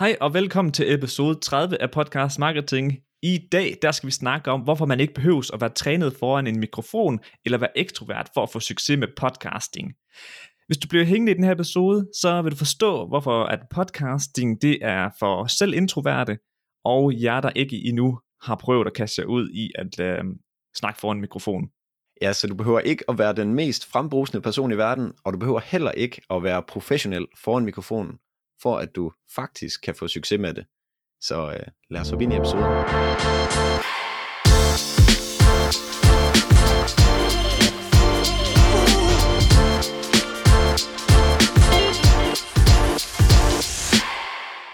Hej og velkommen til episode 30 af Podcast Marketing. I dag der skal vi snakke om, hvorfor man ikke behøves at være trænet foran en mikrofon eller være ekstrovert for at få succes med podcasting. Hvis du bliver hængende i den her episode, så vil du forstå, hvorfor at podcasting det er for selv introverte, og jer, der ikke endnu har prøvet at kaste jer ud i at øh, snakke foran en mikrofon. Ja, så du behøver ikke at være den mest frembrusende person i verden, og du behøver heller ikke at være professionel foran mikrofonen, for at du faktisk kan få succes med det. Så øh, lad os hoppe ind i episoden.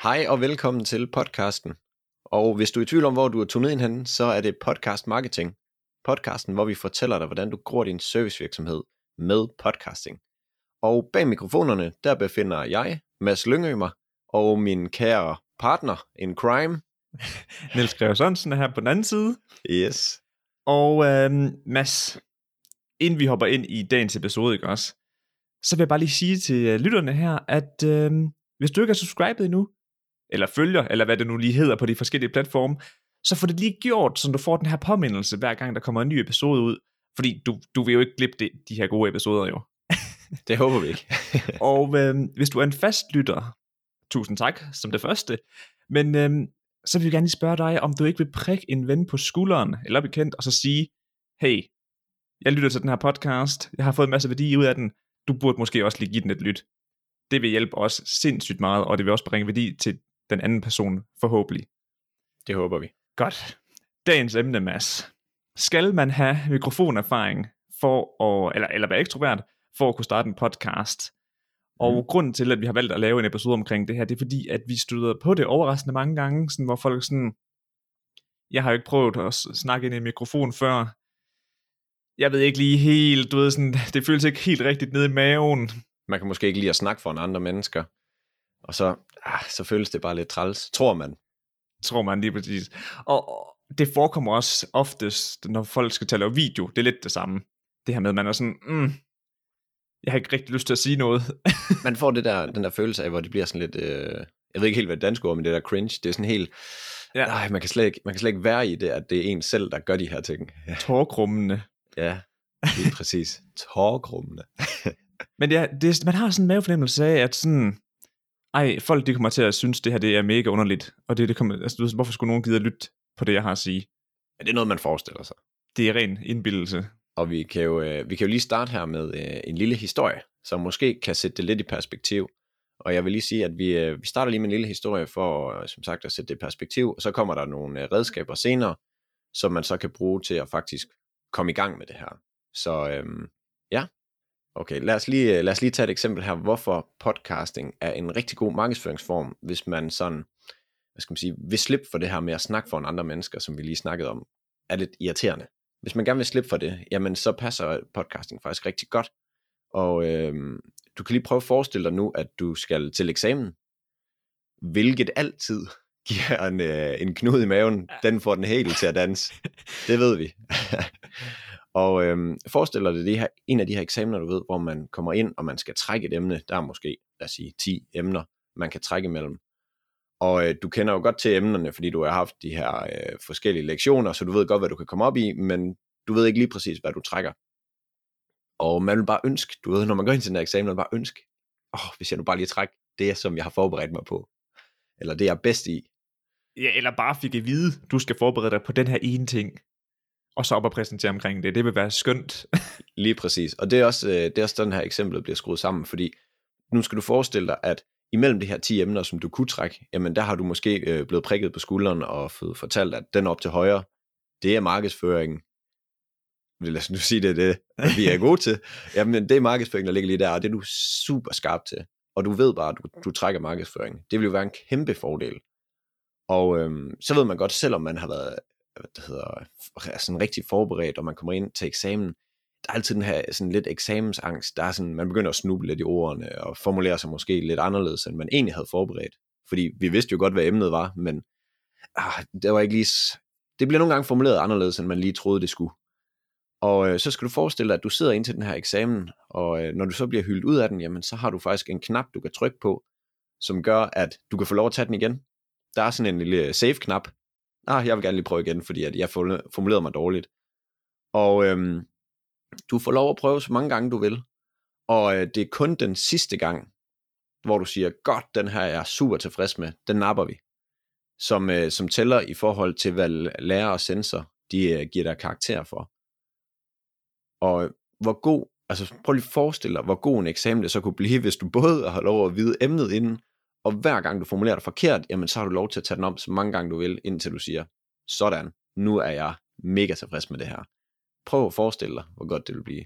Hej og velkommen til podcasten. Og hvis du er i tvivl om, hvor du er tunet ind henne, så er det Podcast Marketing. Podcasten, hvor vi fortæller dig, hvordan du gror din servicevirksomhed med podcasting. Og bag mikrofonerne, der befinder jeg, Mads Lyngømer, og min kære partner in crime. Niels Greve Sørensen er her på den anden side. Yes. Og øh, Mads, inden vi hopper ind i dagens episode, ikke også, så vil jeg bare lige sige til øh, lytterne her, at øh, hvis du ikke er subscribet endnu, eller følger, eller hvad det nu lige hedder på de forskellige platforme, så få det lige gjort, så du får den her påmindelse, hver gang der kommer en ny episode ud. Fordi du, du vil jo ikke glippe de, de her gode episoder jo. Det håber vi ikke. og øh, hvis du er en fast lytter, tusind tak som det første, men øh, så vil jeg gerne lige spørge dig, om du ikke vil prikke en ven på skulderen, eller bekendt, og så sige, hey, jeg lytter til den her podcast, jeg har fået en masse værdi ud af den, du burde måske også lige give den et lyt. Det vil hjælpe os sindssygt meget, og det vil også bringe værdi til den anden person, forhåbentlig. Det håber vi. Godt. Dagens emne, Mads. Skal man have mikrofonerfaring for at, eller, eller være ekstrovert, for at kunne starte en podcast? Og mm. grunden til, at vi har valgt at lave en episode omkring det her, det er fordi, at vi støder på det overraskende mange gange, sådan, hvor folk sådan, jeg har jo ikke prøvet at snakke ind i en mikrofon før, jeg ved ikke lige helt, du ved sådan, det føles ikke helt rigtigt nede i maven. Man kan måske ikke lide at snakke for en andre mennesker, og så, ah, så føles det bare lidt træls, tror man. Tror man lige præcis. Og, det forekommer også oftest, når folk skal tale video, det er lidt det samme. Det her med, at man er sådan, mm, jeg har ikke rigtig lyst til at sige noget. man får det der, den der følelse af, hvor det bliver sådan lidt, øh, jeg ved ikke helt, hvad det danske ord, men det der cringe, det er sådan helt, ja. nej, man kan, slet ikke, man kan slet ikke være i det, at det er en selv, der gør de her ting. Ja. Tårkrummende. Ja, lige præcis. Tårkrummende. men ja, det, man har sådan en mavefornemmelse af, at sådan, ej, folk de kommer til at synes, det her det er mega underligt, og det, det kommer, altså, hvorfor skulle nogen gide at lytte på det, jeg har at sige? Ja, det er noget, man forestiller sig. Det er ren indbildelse. Og vi kan jo, øh, vi kan jo lige starte her med øh, en lille historie, som måske kan sætte det lidt i perspektiv. Og jeg vil lige sige, at vi, øh, vi starter lige med en lille historie for, øh, som sagt, at sætte det i perspektiv, og så kommer der nogle øh, redskaber senere, som man så kan bruge til at faktisk komme i gang med det her. Så øhm, ja, okay, lad os, lige, øh, lad os lige tage et eksempel her, hvorfor podcasting er en rigtig god markedsføringsform, hvis man sådan, hvad skal man sige, vil slippe for det her med at snakke for en andre mennesker, som vi lige snakkede om, er lidt irriterende hvis man gerne vil slippe for det, jamen så passer podcasting faktisk rigtig godt. Og øh, du kan lige prøve at forestille dig nu, at du skal til eksamen, hvilket altid giver en, øh, en knude i maven, den får den helt til at danse. Det ved vi. og øh, forestil dig det her, en af de her eksamener, du ved, hvor man kommer ind, og man skal trække et emne. Der er måske, lad os sige, 10 emner, man kan trække imellem. Og øh, du kender jo godt til emnerne, fordi du har haft de her øh, forskellige lektioner, så du ved godt, hvad du kan komme op i, men du ved ikke lige præcis, hvad du trækker. Og man vil bare ønske, du ved, når man går ind til den her eksamen, man vil bare ønske, åh, oh, hvis jeg nu bare lige trækker det, som jeg har forberedt mig på. Eller det, jeg er bedst i. Ja, eller bare fik at vide, du skal forberede dig på den her ene ting, og så op og præsentere omkring det. Det vil være skønt. lige præcis. Og det er også, øh, det er også den her eksempel bliver skruet sammen, fordi nu skal du forestille dig, at imellem de her 10 emner, som du kunne trække, jamen der har du måske øh, blevet prikket på skulderen og fået fortalt, at den op til højre, det er markedsføring. Lad os nu sige, det er det, vi er gode til. Jamen det er markedsføring, der ligger lige der, og det er du super skarp til. Og du ved bare, at du, du trækker markedsføring. Det vil jo være en kæmpe fordel. Og øhm, så ved man godt, selvom man har været hvad det hedder, sådan rigtig forberedt, og man kommer ind til eksamen, der er altid den her sådan lidt eksamensangst. Der er sådan, man begynder at snuble lidt i ordene, og formulere sig måske lidt anderledes, end man egentlig havde forberedt. Fordi vi vidste jo godt, hvad emnet var, men ah, det var ikke lige... Det bliver nogle gange formuleret anderledes, end man lige troede, det skulle. Og øh, så skal du forestille dig, at du sidder ind til den her eksamen, og øh, når du så bliver hyldt ud af den, jamen så har du faktisk en knap, du kan trykke på, som gør, at du kan få lov at tage den igen. Der er sådan en lille save-knap. Ah, jeg vil gerne lige prøve igen, fordi at jeg formulerede mig dårligt. Og øhm, du får lov at prøve så mange gange du vil. Og øh, det er kun den sidste gang, hvor du siger, godt, den her er jeg super tilfreds med, den napper vi. Som, øh, som tæller i forhold til, hvad lærer og sensor, de øh, giver dig karakter for. Og øh, hvor god, altså prøv lige at forestille dig, hvor god en eksamen det så kunne blive, hvis du både har lov at vide emnet inden, og hver gang du formulerer det forkert, jamen så har du lov til at tage den om så mange gange du vil, indtil du siger, sådan, nu er jeg mega tilfreds med det her. Prøv at forestille dig, hvor godt det vil blive.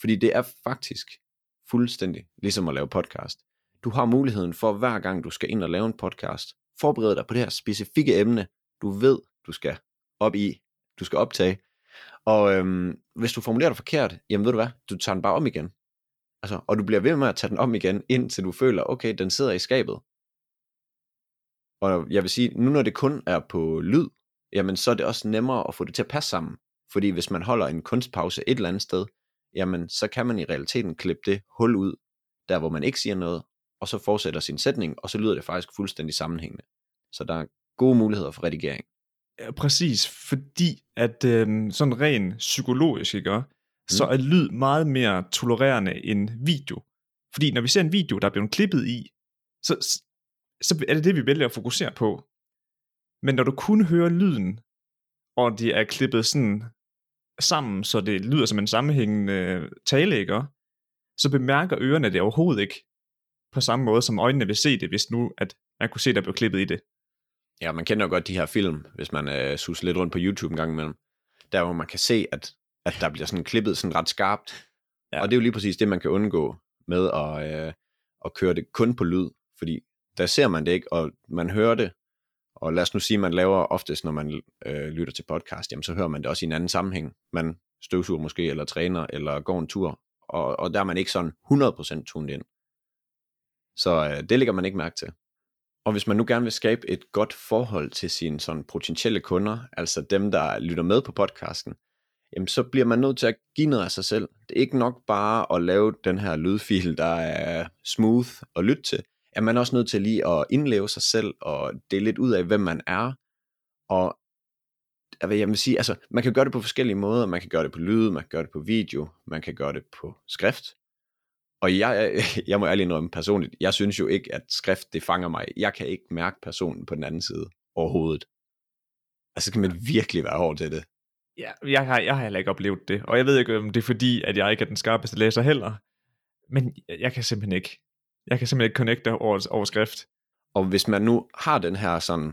Fordi det er faktisk fuldstændig ligesom at lave podcast. Du har muligheden for hver gang du skal ind og lave en podcast, forberede dig på det her specifikke emne, du ved, du skal op i, du skal optage. Og øhm, hvis du formulerer det forkert, jamen ved du hvad, du tager den bare om igen. Altså, og du bliver ved med at tage den om igen, indtil du føler, okay, den sidder i skabet. Og jeg vil sige, nu når det kun er på lyd, jamen så er det også nemmere at få det til at passe sammen. Fordi hvis man holder en kunstpause et eller andet sted, jamen så kan man i realiteten klippe det hul ud, der hvor man ikke siger noget, og så fortsætter sin sætning, og så lyder det faktisk fuldstændig sammenhængende. Så der er gode muligheder for redigering. Ja, præcis, fordi at øh, sådan rent psykologisk, ikke, mm. så er lyd meget mere tolererende end video. Fordi når vi ser en video, der er blevet klippet i, så, så er det det, vi vælger at fokusere på. Men når du kun hører lyden, og det er klippet sådan sammen, så det lyder som en sammenhængende tale, ikke? så bemærker ørerne det overhovedet ikke på samme måde, som øjnene vil se det, hvis nu at man kunne se, der blev klippet i det. Ja, man kender jo godt de her film, hvis man øh, suser lidt rundt på YouTube en gang imellem. Der hvor man kan se, at, at der bliver sådan klippet sådan ret skarpt. Ja. Og det er jo lige præcis det, man kan undgå med at, øh, at køre det kun på lyd. Fordi der ser man det ikke, og man hører det. Og lad os nu sige, at man laver oftest, når man øh, lytter til podcast, jamen så hører man det også i en anden sammenhæng. Man støvsuger måske, eller træner, eller går en tur. Og, og der er man ikke sådan 100% tunet ind. Så øh, det lægger man ikke mærke til. Og hvis man nu gerne vil skabe et godt forhold til sine sådan potentielle kunder, altså dem, der lytter med på podcasten, jamen så bliver man nødt til at give noget af sig selv. Det er ikke nok bare at lave den her lydfil, der er smooth at lytte til. Er man også nødt til lige at indleve sig selv og dele lidt ud af, hvem man er. Og jeg vil sige, altså, man kan gøre det på forskellige måder. Man kan gøre det på lyd, man kan gøre det på video, man kan gøre det på skrift. Og jeg, jeg må ærligt indrømme personligt, jeg synes jo ikke, at skrift det fanger mig. Jeg kan ikke mærke personen på den anden side overhovedet. Altså skal man virkelig være hård til det. Ja, jeg har, jeg har heller ikke oplevet det. Og jeg ved ikke, om det er fordi, at jeg ikke er den skarpeste læser heller. Men jeg kan simpelthen ikke. Jeg kan simpelthen ikke connecte over, over skrift. Og hvis man nu har den her sådan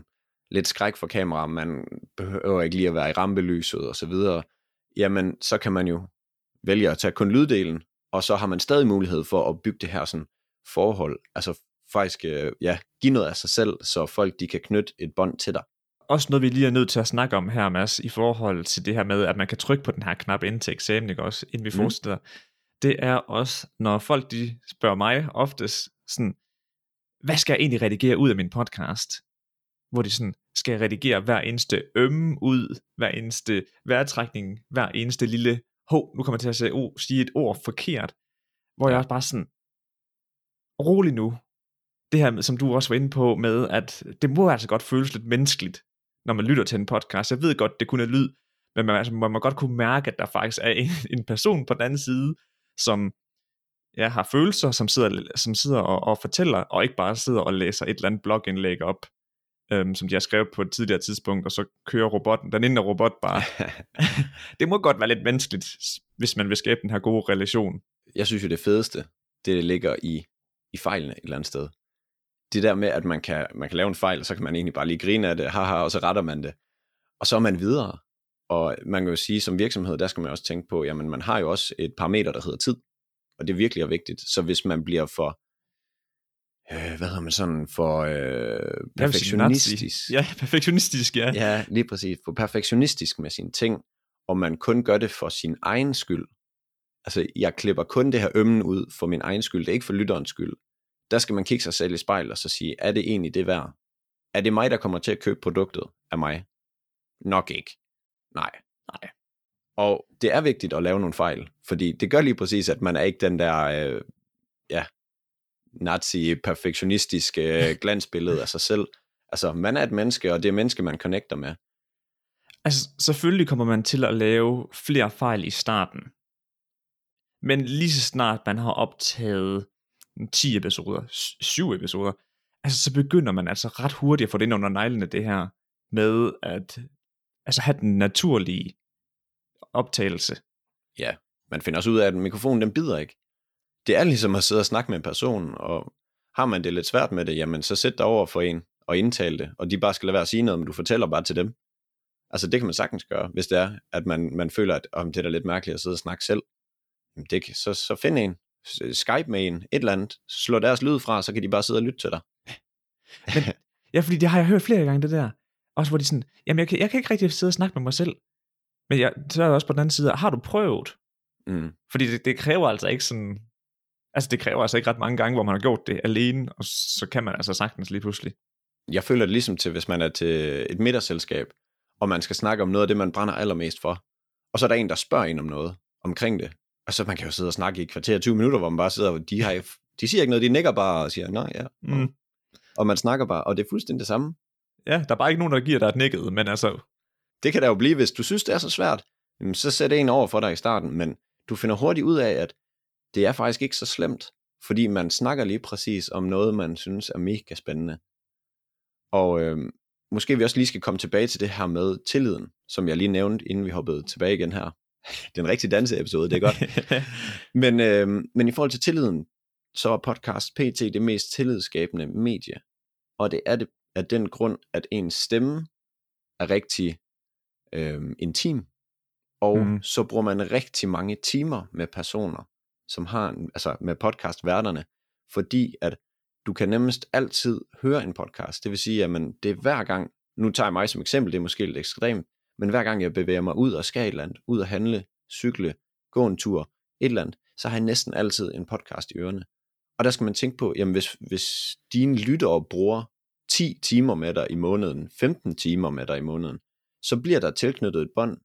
lidt skræk for kamera, man behøver ikke lige at være i rampelyset og så videre, jamen så kan man jo vælge at tage kun lyddelen, og så har man stadig mulighed for at bygge det her sådan forhold, altså faktisk øh, ja, give noget af sig selv, så folk de kan knytte et bånd til dig. Også noget, vi lige er nødt til at snakke om her, Mads, i forhold til det her med, at man kan trykke på den her knap ind til eksamen, ikke også, inden vi mm. fortsætter. Det er også, når folk de spørger mig oftest sådan, hvad skal jeg egentlig redigere ud af min podcast? Hvor de sådan, skal jeg redigere hver eneste ømme ud, hver eneste vejrtrækning, hver eneste lille hov, nu kommer jeg til at sige, oh, sige et ord forkert, hvor jeg også bare sådan, rolig nu, det her, som du også var inde på med, at det må altså godt føles lidt menneskeligt, når man lytter til en podcast. Jeg ved godt, det kun er lyd, men man, altså, man må godt kunne mærke, at der faktisk er en, en person på den anden side, som ja, har følelser, som sidder, som sidder og, og fortæller, og ikke bare sidder og læser et eller andet blogindlæg op, øhm, som de har skrevet på et tidligere tidspunkt, og så kører robotten, den indre robot bare. det må godt være lidt menneskeligt, hvis man vil skabe den her gode relation. Jeg synes jo det fedeste, det ligger i, i fejlene et eller andet sted. Det der med, at man kan, man kan lave en fejl, og så kan man egentlig bare lige grine af det, haha, og så retter man det. Og så er man videre. Og man kan jo sige, som virksomhed, der skal man også tænke på, jamen man har jo også et parameter, der hedder tid. Og det er virkelig vigtigt. Så hvis man bliver for øh, hvad hedder man sådan, for øh, perfektionistisk. Ja, perfektionistisk, ja. Ja, lige præcis. For perfektionistisk med sine ting, og man kun gør det for sin egen skyld. Altså, jeg klipper kun det her ømmen ud for min egen skyld, det er ikke for lytterens skyld. Der skal man kigge sig selv i spejl og så sige, er det egentlig det værd? Er det mig, der kommer til at købe produktet af mig? Nok ikke. Nej. Nej. Og det er vigtigt at lave nogle fejl, fordi det gør lige præcis, at man er ikke den der, øh, ja, nazi-perfektionistisk øh, glansbillede af sig selv. Altså, man er et menneske, og det er menneske, man connecter med. Altså, selvfølgelig kommer man til at lave flere fejl i starten. Men lige så snart man har optaget 10 episoder, 7 episoder, altså så begynder man altså ret hurtigt at få det ind under neglene, det her med at altså have den naturlige optagelse. Ja, man finder også ud af, at mikrofonen den bider ikke. Det er ligesom at sidde og snakke med en person, og har man det lidt svært med det, jamen så sæt dig over for en og indtale det, og de bare skal lade være at sige noget, men du fortæller bare til dem. Altså det kan man sagtens gøre, hvis det er, at man, man føler, at om det er da lidt mærkeligt at sidde og snakke selv. Jamen det kan, så, så find en, Skype med en, et eller andet, slå deres lyd fra, så kan de bare sidde og lytte til dig. Men, ja, fordi det har jeg hørt flere gange, det der. Også hvor de sådan, jamen jeg kan, jeg kan ikke rigtig sidde og snakke med mig selv. Men jeg, så er jeg også på den anden side, har du prøvet? Mm. Fordi det, det kræver altså ikke sådan, altså det kræver altså ikke ret mange gange, hvor man har gjort det alene, og så kan man altså sagtens lige pludselig. Jeg føler det ligesom til, hvis man er til et middagsselskab, og man skal snakke om noget af det, man brænder allermest for. Og så er der en, der spørger en om noget omkring det. Og så man kan jo sidde og snakke i et kvarter 20 minutter, hvor man bare sidder, og de, har, de siger ikke noget, de nikker bare og siger, nej, ja. Mm. Og man snakker bare, og det er fuldstændig det samme. Ja, der er bare ikke nogen, der giver dig et nikket, men altså, Det kan der jo blive, hvis du synes, det er så svært. Jamen, så sæt en over for dig i starten, men du finder hurtigt ud af, at det er faktisk ikke så slemt, fordi man snakker lige præcis om noget, man synes er mega spændende. Og øh, måske vi også lige skal komme tilbage til det her med tilliden, som jeg lige nævnte, inden vi hoppede tilbage igen her. Det er en rigtig danseepisode, det er godt. men, øh, men i forhold til tilliden, så er podcast PT det mest tillidsskabende medie. Og det er det af den grund, at ens stemme er rigtig øh, intim, og mm. så bruger man rigtig mange timer med personer, som har en, altså med podcastværterne, fordi at du kan nemmest altid høre en podcast. Det vil sige, at man, det er hver gang, nu tager jeg mig som eksempel, det er måske lidt ekstremt, men hver gang jeg bevæger mig ud og skal et eller andet, ud og handle, cykle, gå en tur, et eller andet, så har jeg næsten altid en podcast i ørerne. Og der skal man tænke på, jamen hvis, hvis dine lyttere bruger 10 timer med dig i måneden, 15 timer med dig i måneden, så bliver der tilknyttet et bånd,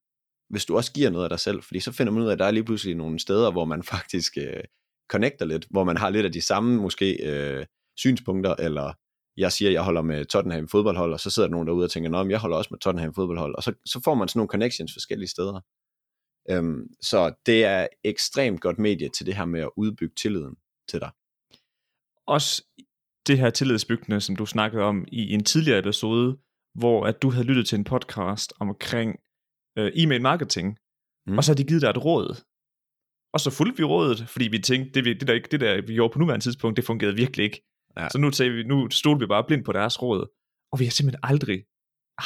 hvis du også giver noget af dig selv, fordi så finder man ud af, at der er lige pludselig nogle steder, hvor man faktisk øh, connecter lidt, hvor man har lidt af de samme måske øh, synspunkter, eller jeg siger, jeg holder med Tottenham fodboldhold, og så sidder der nogen derude og tænker, nå, jeg holder også med Tottenham fodboldhold, og så, så får man sådan nogle connections forskellige steder. Øhm, så det er ekstremt godt medie til det her med at udbygge tilliden til dig. også det her tillidsbyggende, som du snakkede om i en tidligere episode, hvor at du havde lyttet til en podcast omkring øh, e-mail marketing, Mm. og så har de givet dig et råd. Og så fulgte vi rådet, fordi vi tænkte, det, det, der, ikke, det der vi gjorde på nuværende tidspunkt, det fungerede virkelig ikke. Ja. Så nu, tager vi, nu stod vi bare blind på deres råd, og vi har simpelthen aldrig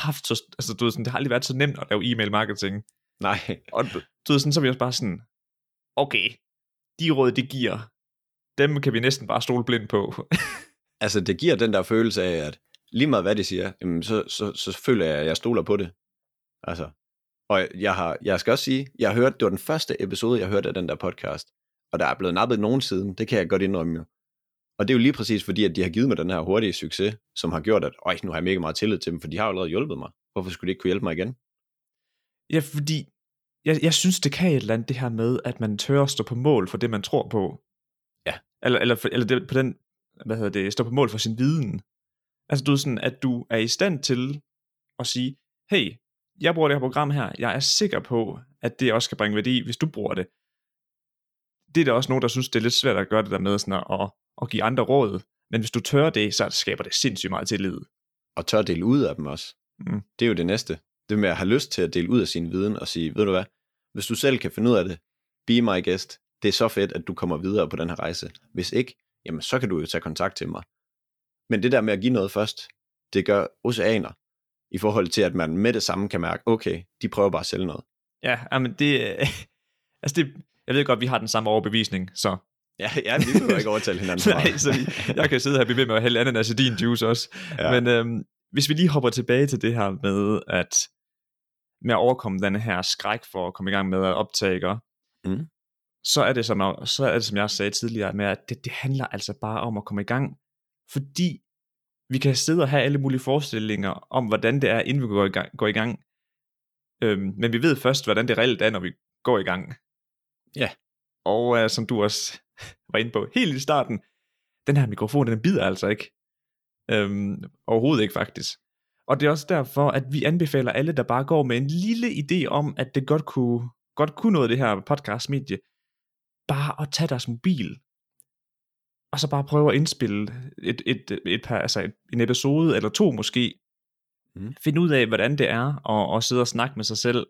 haft så, altså du ved sådan, det har aldrig været så nemt at lave e-mail marketing. Nej, Og du ved sådan, så er vi også bare sådan, okay, de råd, de giver, dem kan vi næsten bare stole blind på. altså det giver den der følelse af, at lige meget hvad de siger, jamen, så, så, så føler jeg, at jeg stoler på det. Altså, og jeg, har, jeg skal også sige, jeg har hørt, det var den første episode, jeg hørte af den der podcast, og der er blevet nappet nogen siden, det kan jeg godt indrømme jo. Og det er jo lige præcis fordi, at de har givet mig den her hurtige succes, som har gjort, at øj, nu har jeg mega meget tillid til dem, for de har jo allerede hjulpet mig. Hvorfor skulle de ikke kunne hjælpe mig igen? Ja, fordi jeg, jeg synes, det kan et eller andet det her med, at man tør at stå på mål for det, man tror på. Ja. Eller, eller, eller det, på den, hvad hedder det, stå på mål for sin viden. Altså du er sådan, at du er i stand til at sige, hey, jeg bruger det her program her, jeg er sikker på, at det også kan bringe værdi, hvis du bruger det. Det er der også nogen, der synes, det er lidt svært at gøre det der med sådan at, at give andre råd. Men hvis du tør det, så skaber det sindssygt meget tillid. Og tør dele ud af dem også. Mm. Det er jo det næste. Det med at have lyst til at dele ud af sin viden og sige, ved du hvad, hvis du selv kan finde ud af det, be my guest. Det er så fedt, at du kommer videre på den her rejse. Hvis ikke, jamen så kan du jo tage kontakt til mig. Men det der med at give noget først, det gør oceaner i forhold til, at man med det samme kan mærke, okay, de prøver bare at sælge noget. Ja, men det, altså det, jeg ved godt, vi har den samme overbevisning, så Ja, ja vi behøver ikke overtale hinanden. Nej, så jeg kan sidde her og blive ved med at hælde ananas i din juice også. Ja. Men øhm, hvis vi lige hopper tilbage til det her med at, med at overkomme den her skræk for at komme i gang med at optage? Mm. Så, er det som, så er det, som jeg sagde tidligere, med at det, det handler altså bare om at komme i gang. Fordi vi kan sidde og have alle mulige forestillinger om, hvordan det er, inden vi går i gang. Går i gang. Øhm, men vi ved først, hvordan det reelt er, når vi går i gang. Ja. Og øh, som du også var inde på helt i starten, den her mikrofon, den bider altså ikke. Øhm, overhovedet ikke faktisk. Og det er også derfor, at vi anbefaler alle, der bare går med en lille idé om, at det godt kunne, godt kunne noget, det her podcast-medie, bare at tage deres mobil, og så bare prøve at indspille et, et, et, par, altså en episode eller to måske, mm. finde ud af, hvordan det er, og, og sidde og snakke med sig selv,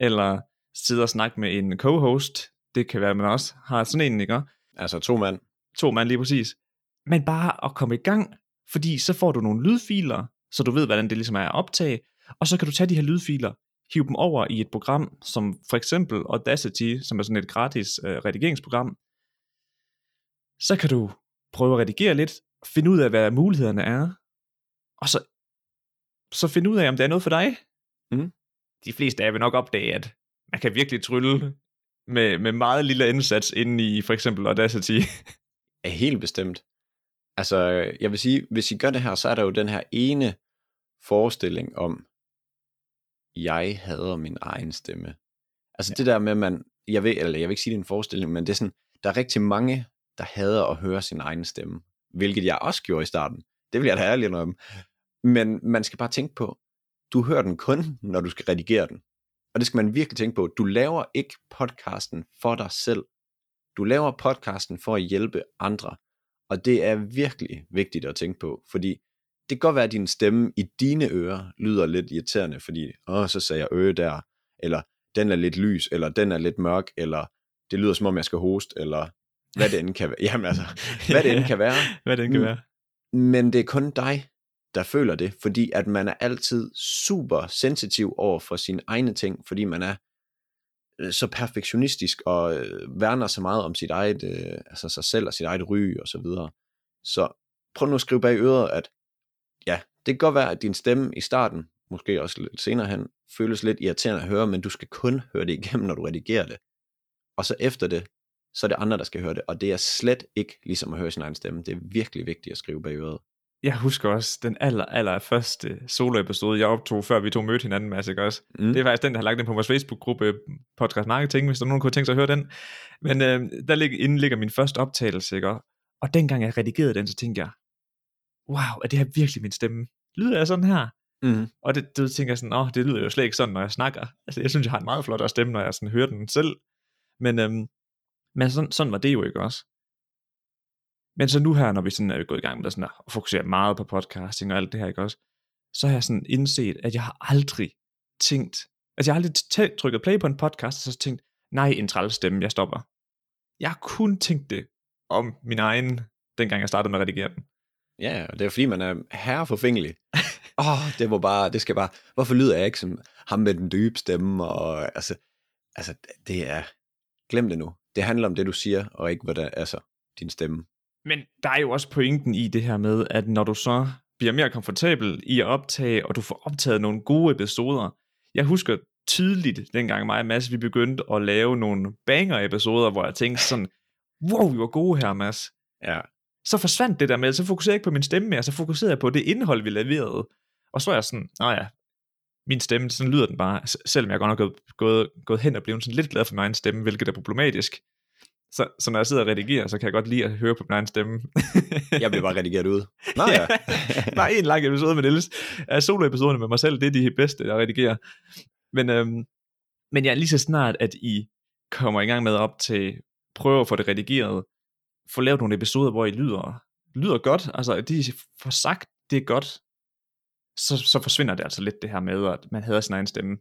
eller sidde og snakke med en co-host, det kan være, at man også har sådan en, ikke? Altså to mand. To mand lige præcis. Men bare at komme i gang, fordi så får du nogle lydfiler, så du ved, hvordan det ligesom er at optage, og så kan du tage de her lydfiler, hive dem over i et program, som for eksempel Audacity, som er sådan et gratis øh, redigeringsprogram. Så kan du prøve at redigere lidt, finde ud af, hvad mulighederne er, og så, så finde ud af, om det er noget for dig. Mm. De fleste af vil nok opdage, at man kan virkelig trylle med, med meget lille indsats inde i for eksempel Audacity. Er helt bestemt. Altså, jeg vil sige, hvis I gør det her, så er der jo den her ene forestilling om, jeg hader min egen stemme. Altså ja. det der med, man, jeg vil, eller jeg vil ikke sige, det er en forestilling, men det er sådan, der er rigtig mange, der hader at høre sin egen stemme. Hvilket jeg også gjorde i starten. Det vil jeg da ærligt om. Men man skal bare tænke på, du hører den kun, når du skal redigere den. Og det skal man virkelig tænke på. Du laver ikke podcasten for dig selv. Du laver podcasten for at hjælpe andre. Og det er virkelig vigtigt at tænke på, fordi det kan godt være, at din stemme i dine ører lyder lidt irriterende, fordi, åh, så sagde jeg øre der, eller den er lidt lys, eller den er lidt mørk, eller det lyder som om jeg skal hoste, eller hvad det end kan være. Jamen altså, hvad det end kan være. hvad det end kan være. Men det er kun dig, der føler det, fordi at man er altid super sensitiv over for sine egne ting, fordi man er øh, så perfektionistisk og øh, værner så meget om sit eget, øh, altså sig selv og sit eget ry og så videre. Så prøv nu at skrive bag øret, at ja, det kan godt være, at din stemme i starten, måske også lidt senere hen, føles lidt irriterende at høre, men du skal kun høre det igennem, når du redigerer det. Og så efter det, så er det andre, der skal høre det. Og det er slet ikke ligesom at høre sin egen stemme. Det er virkelig vigtigt at skrive bag øret jeg husker også den aller, aller første solo-episode, jeg optog, før vi to mødte hinanden, Mads, ikke også? Mm. Det er faktisk den, der har lagt den på vores Facebook-gruppe, Podcast Marketing, hvis der er nogen, kunne tænke sig at høre den. Men øh, der ligger, inden ligger min første optagelse, ikke? Og dengang jeg redigerede den, så tænkte jeg, wow, er det her virkelig min stemme? Lyder jeg sådan her? Mm. Og det, det tænker jeg sådan, åh, det lyder jo slet ikke sådan, når jeg snakker. Altså, jeg synes, jeg har en meget flot stemme, når jeg sådan hører den selv. Men, øhm, men sådan, sådan var det jo ikke også. Men så nu her, når vi sådan er gået i gang med sådan at fokusere meget på podcasting og alt det her, ikke også? Så har jeg sådan indset, at jeg har aldrig tænkt, altså jeg har aldrig t- trykket play på en podcast, og så tænkt, nej, en træls stemme, jeg stopper. Jeg har kun tænkt det om min egen, dengang jeg startede med at redigere den. Ja, og det er fordi, man er herreforfængelig. Åh, oh, det var bare, det skal bare, hvorfor lyder jeg ikke som ham med den dybe stemme, og altså, altså, det er, glem det nu. Det handler om det, du siger, og ikke, hvad der, altså, din stemme. Men der er jo også pointen i det her med, at når du så bliver mere komfortabel i at optage, og du får optaget nogle gode episoder. Jeg husker tydeligt, dengang mig og Mads, vi begyndte at lave nogle banger-episoder, hvor jeg tænkte sådan, wow, vi var gode her, Mads. Ja. Så forsvandt det der med, så fokuserede jeg ikke på min stemme mere, så fokuserede jeg på det indhold, vi leverede. Og så var jeg sådan, nej ja, min stemme, sådan lyder den bare, selvom jeg godt nok er gået, gået, hen og blevet sådan lidt glad for min egen stemme, hvilket er problematisk. Så, så når jeg sidder og redigerer, så kan jeg godt lide at høre på min egen stemme. jeg bliver bare redigeret ud. Nå ja. Bare en lang episode med Niels. Ja, solo-episoderne med mig selv, det er de bedste, jeg redigerer. Men, øhm, men ja, lige så snart, at I kommer i gang med op til, prøve at få det redigeret, få lavet nogle episoder, hvor I lyder, lyder godt, altså de får sagt, det er godt, så, så forsvinder det altså lidt det her med, at man hader sin egen stemme.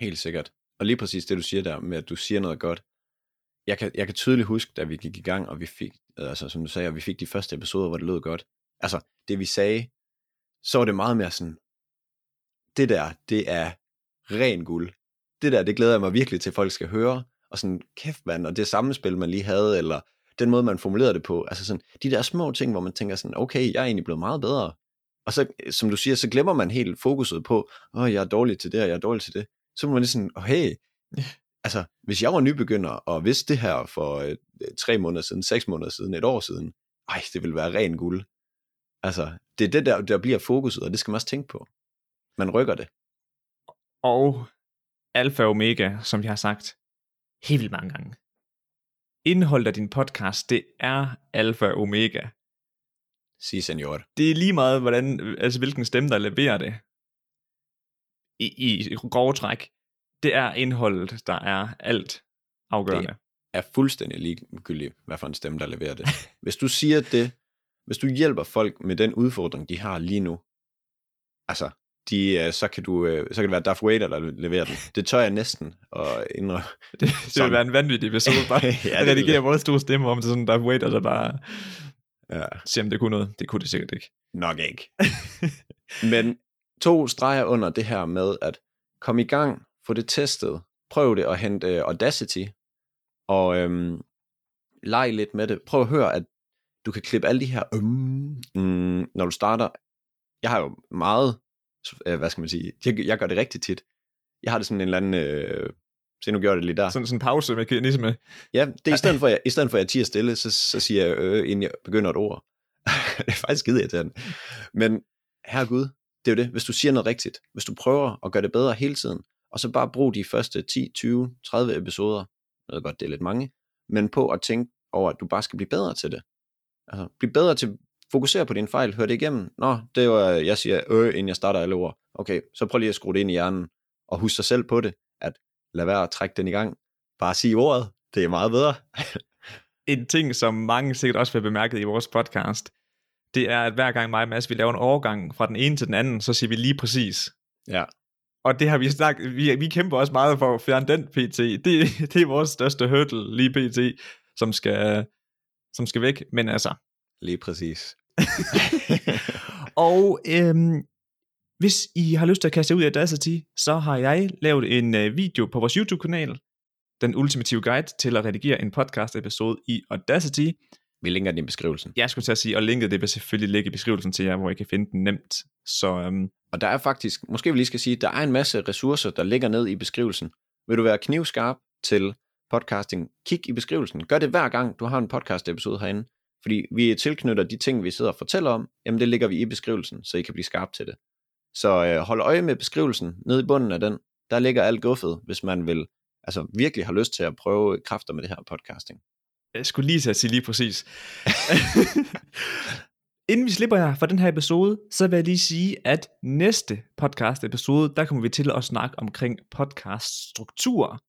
Helt sikkert. Og lige præcis det, du siger der med, at du siger noget godt, jeg kan, jeg kan tydeligt huske, da vi gik i gang, og vi fik, altså som du sagde, og vi fik de første episoder, hvor det lød godt. Altså, det vi sagde, så var det meget mere sådan, det der, det er ren guld. Det der, det glæder jeg mig virkelig til, at folk skal høre. Og sådan, kæft mand, og det sammenspil, man lige havde, eller den måde, man formulerede det på. Altså sådan, de der små ting, hvor man tænker sådan, okay, jeg er egentlig blevet meget bedre. Og så, som du siger, så glemmer man helt fokuset på, åh, oh, jeg er dårlig til det, og jeg er dårlig til det. Så må man lige sådan, oh, hey, altså, hvis jeg var nybegynder og vidste det her for øh, tre måneder siden, seks måneder siden, et år siden, ej, det ville være ren guld. Altså, det er det, der, der bliver fokuset, og det skal man også tænke på. Man rykker det. Og alfa og omega, som jeg har sagt helt vildt mange gange. Indholdet af din podcast, det er alfa og omega. Si, senor. Det er lige meget, hvordan, altså hvilken stemme, der leverer det. I, i grove træk. Det er indholdet, der er alt afgørende. Det er fuldstændig ligegyldigt, hvad for en stemme, der leverer det. Hvis du siger det, hvis du hjælper folk med den udfordring, de har lige nu, altså, de, øh, så, kan du, øh, så kan det være Darth Vader, der leverer den. Det tør jeg næsten at indrømme. Det, det Sådan. vil være en vanvittig episode, bare Ja, det at redigere vores store stemme om til sådan Darth Vader, der bare Ja, siger, om det kunne noget. Det kunne det sikkert ikke. nok ikke. Men to streger under det her med at komme i gang, få det testet, prøv det og hente øh, Audacity, og øhm, leg lidt med det. Prøv at høre, at du kan klippe alle de her øhm, mm, når du starter. Jeg har jo meget, øh, hvad skal man sige, jeg, jeg gør det rigtig tit. Jeg har det sådan en eller anden, øh, se nu gjorde det lige der. Sådan sådan en pause mekanisme. Ja, det er i stedet for, at jeg, i stedet for, at jeg tiger stille, så, så siger jeg, øh, inden jeg begynder et ord. det er faktisk skide irriterende. Men herregud, det er jo det. Hvis du siger noget rigtigt, hvis du prøver at gøre det bedre hele tiden, og så bare brug de første 10, 20, 30 episoder, jeg ved godt, det er lidt mange, men på at tænke over, at du bare skal blive bedre til det. Altså, blive bedre til, fokusere på dine fejl, hør det igennem. Nå, det var, jeg siger øh, inden jeg starter alle ord. Okay, så prøv lige at skrue det ind i hjernen, og husk dig selv på det, at lad være at trække den i gang. Bare sig ordet, det er meget bedre. En ting, som mange sikkert også vil have bemærket i vores podcast, det er, at hver gang mig og Mads, vi laver en overgang fra den ene til den anden, så siger vi lige præcis. Ja. Og det har vi snakket, vi, vi kæmper også meget for at fjerne den PT. Det, det er vores største hurdle lige PT, som skal, som skal væk. Men altså, Lige præcis. og øhm, hvis I har lyst til at kaste ud af Audacity, så har jeg lavet en øh, video på vores YouTube-kanal, den ultimative guide til at redigere en podcast-episode i Audacity. Vi linker den i beskrivelsen. Jeg skulle til at sige, og linket det vil selvfølgelig ligge i beskrivelsen til jer, hvor I kan finde den nemt. Så øhm, Og der er faktisk, måske vi lige skal sige, der er en masse ressourcer, der ligger ned i beskrivelsen. Vil du være knivskarp til podcasting, kig i beskrivelsen. Gør det hver gang, du har en podcast episode herinde. Fordi vi tilknytter de ting, vi sidder og fortæller om, jamen det ligger vi i beskrivelsen, så I kan blive skarp til det. Så øh, hold øje med beskrivelsen nede i bunden af den. Der ligger alt guffet, hvis man vil altså virkelig har lyst til at prøve kræfter med det her podcasting. jeg skulle lige til at sige lige præcis. Inden vi slipper jer for den her episode, så vil jeg lige sige, at næste podcast episode, der kommer vi til at snakke omkring podcast struktur,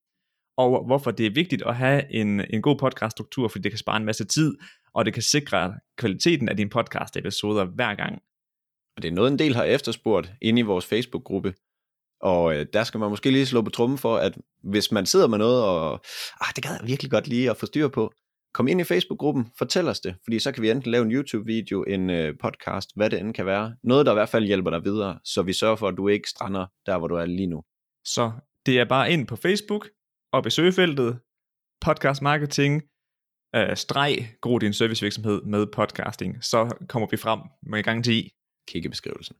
og hvorfor det er vigtigt at have en, en god podcast struktur, fordi det kan spare en masse tid, og det kan sikre kvaliteten af dine podcast episoder hver gang. Og det er noget, en del har efterspurgt inde i vores Facebook-gruppe. Og øh, der skal man måske lige slå på trummen for, at hvis man sidder med noget, og ah, det gad jeg virkelig godt lige at få styr på, kom ind i Facebook-gruppen, fortæl os det, fordi så kan vi enten lave en YouTube-video, en øh, podcast, hvad det end kan være. Noget, der i hvert fald hjælper dig videre, så vi sørger for, at du ikke strander der, hvor du er lige nu. Så det er bare ind på Facebook, og i søgefeltet, podcast marketing, øh, streg, gro din servicevirksomhed med podcasting, så kommer vi frem med garanti. Kig i beskrivelsen.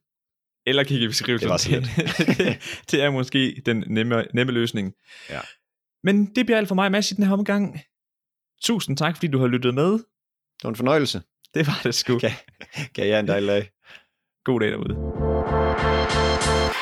Eller kigge i beskrivelsen. Det det, det er måske den nemme, nemme løsning. Ja. Men det bliver alt for mig, Mads, i den her omgang. Tusind tak, fordi du har lyttet med. Det var en fornøjelse. Det var det sgu. Kan, kan jeg en dejlig dag. God dag derude.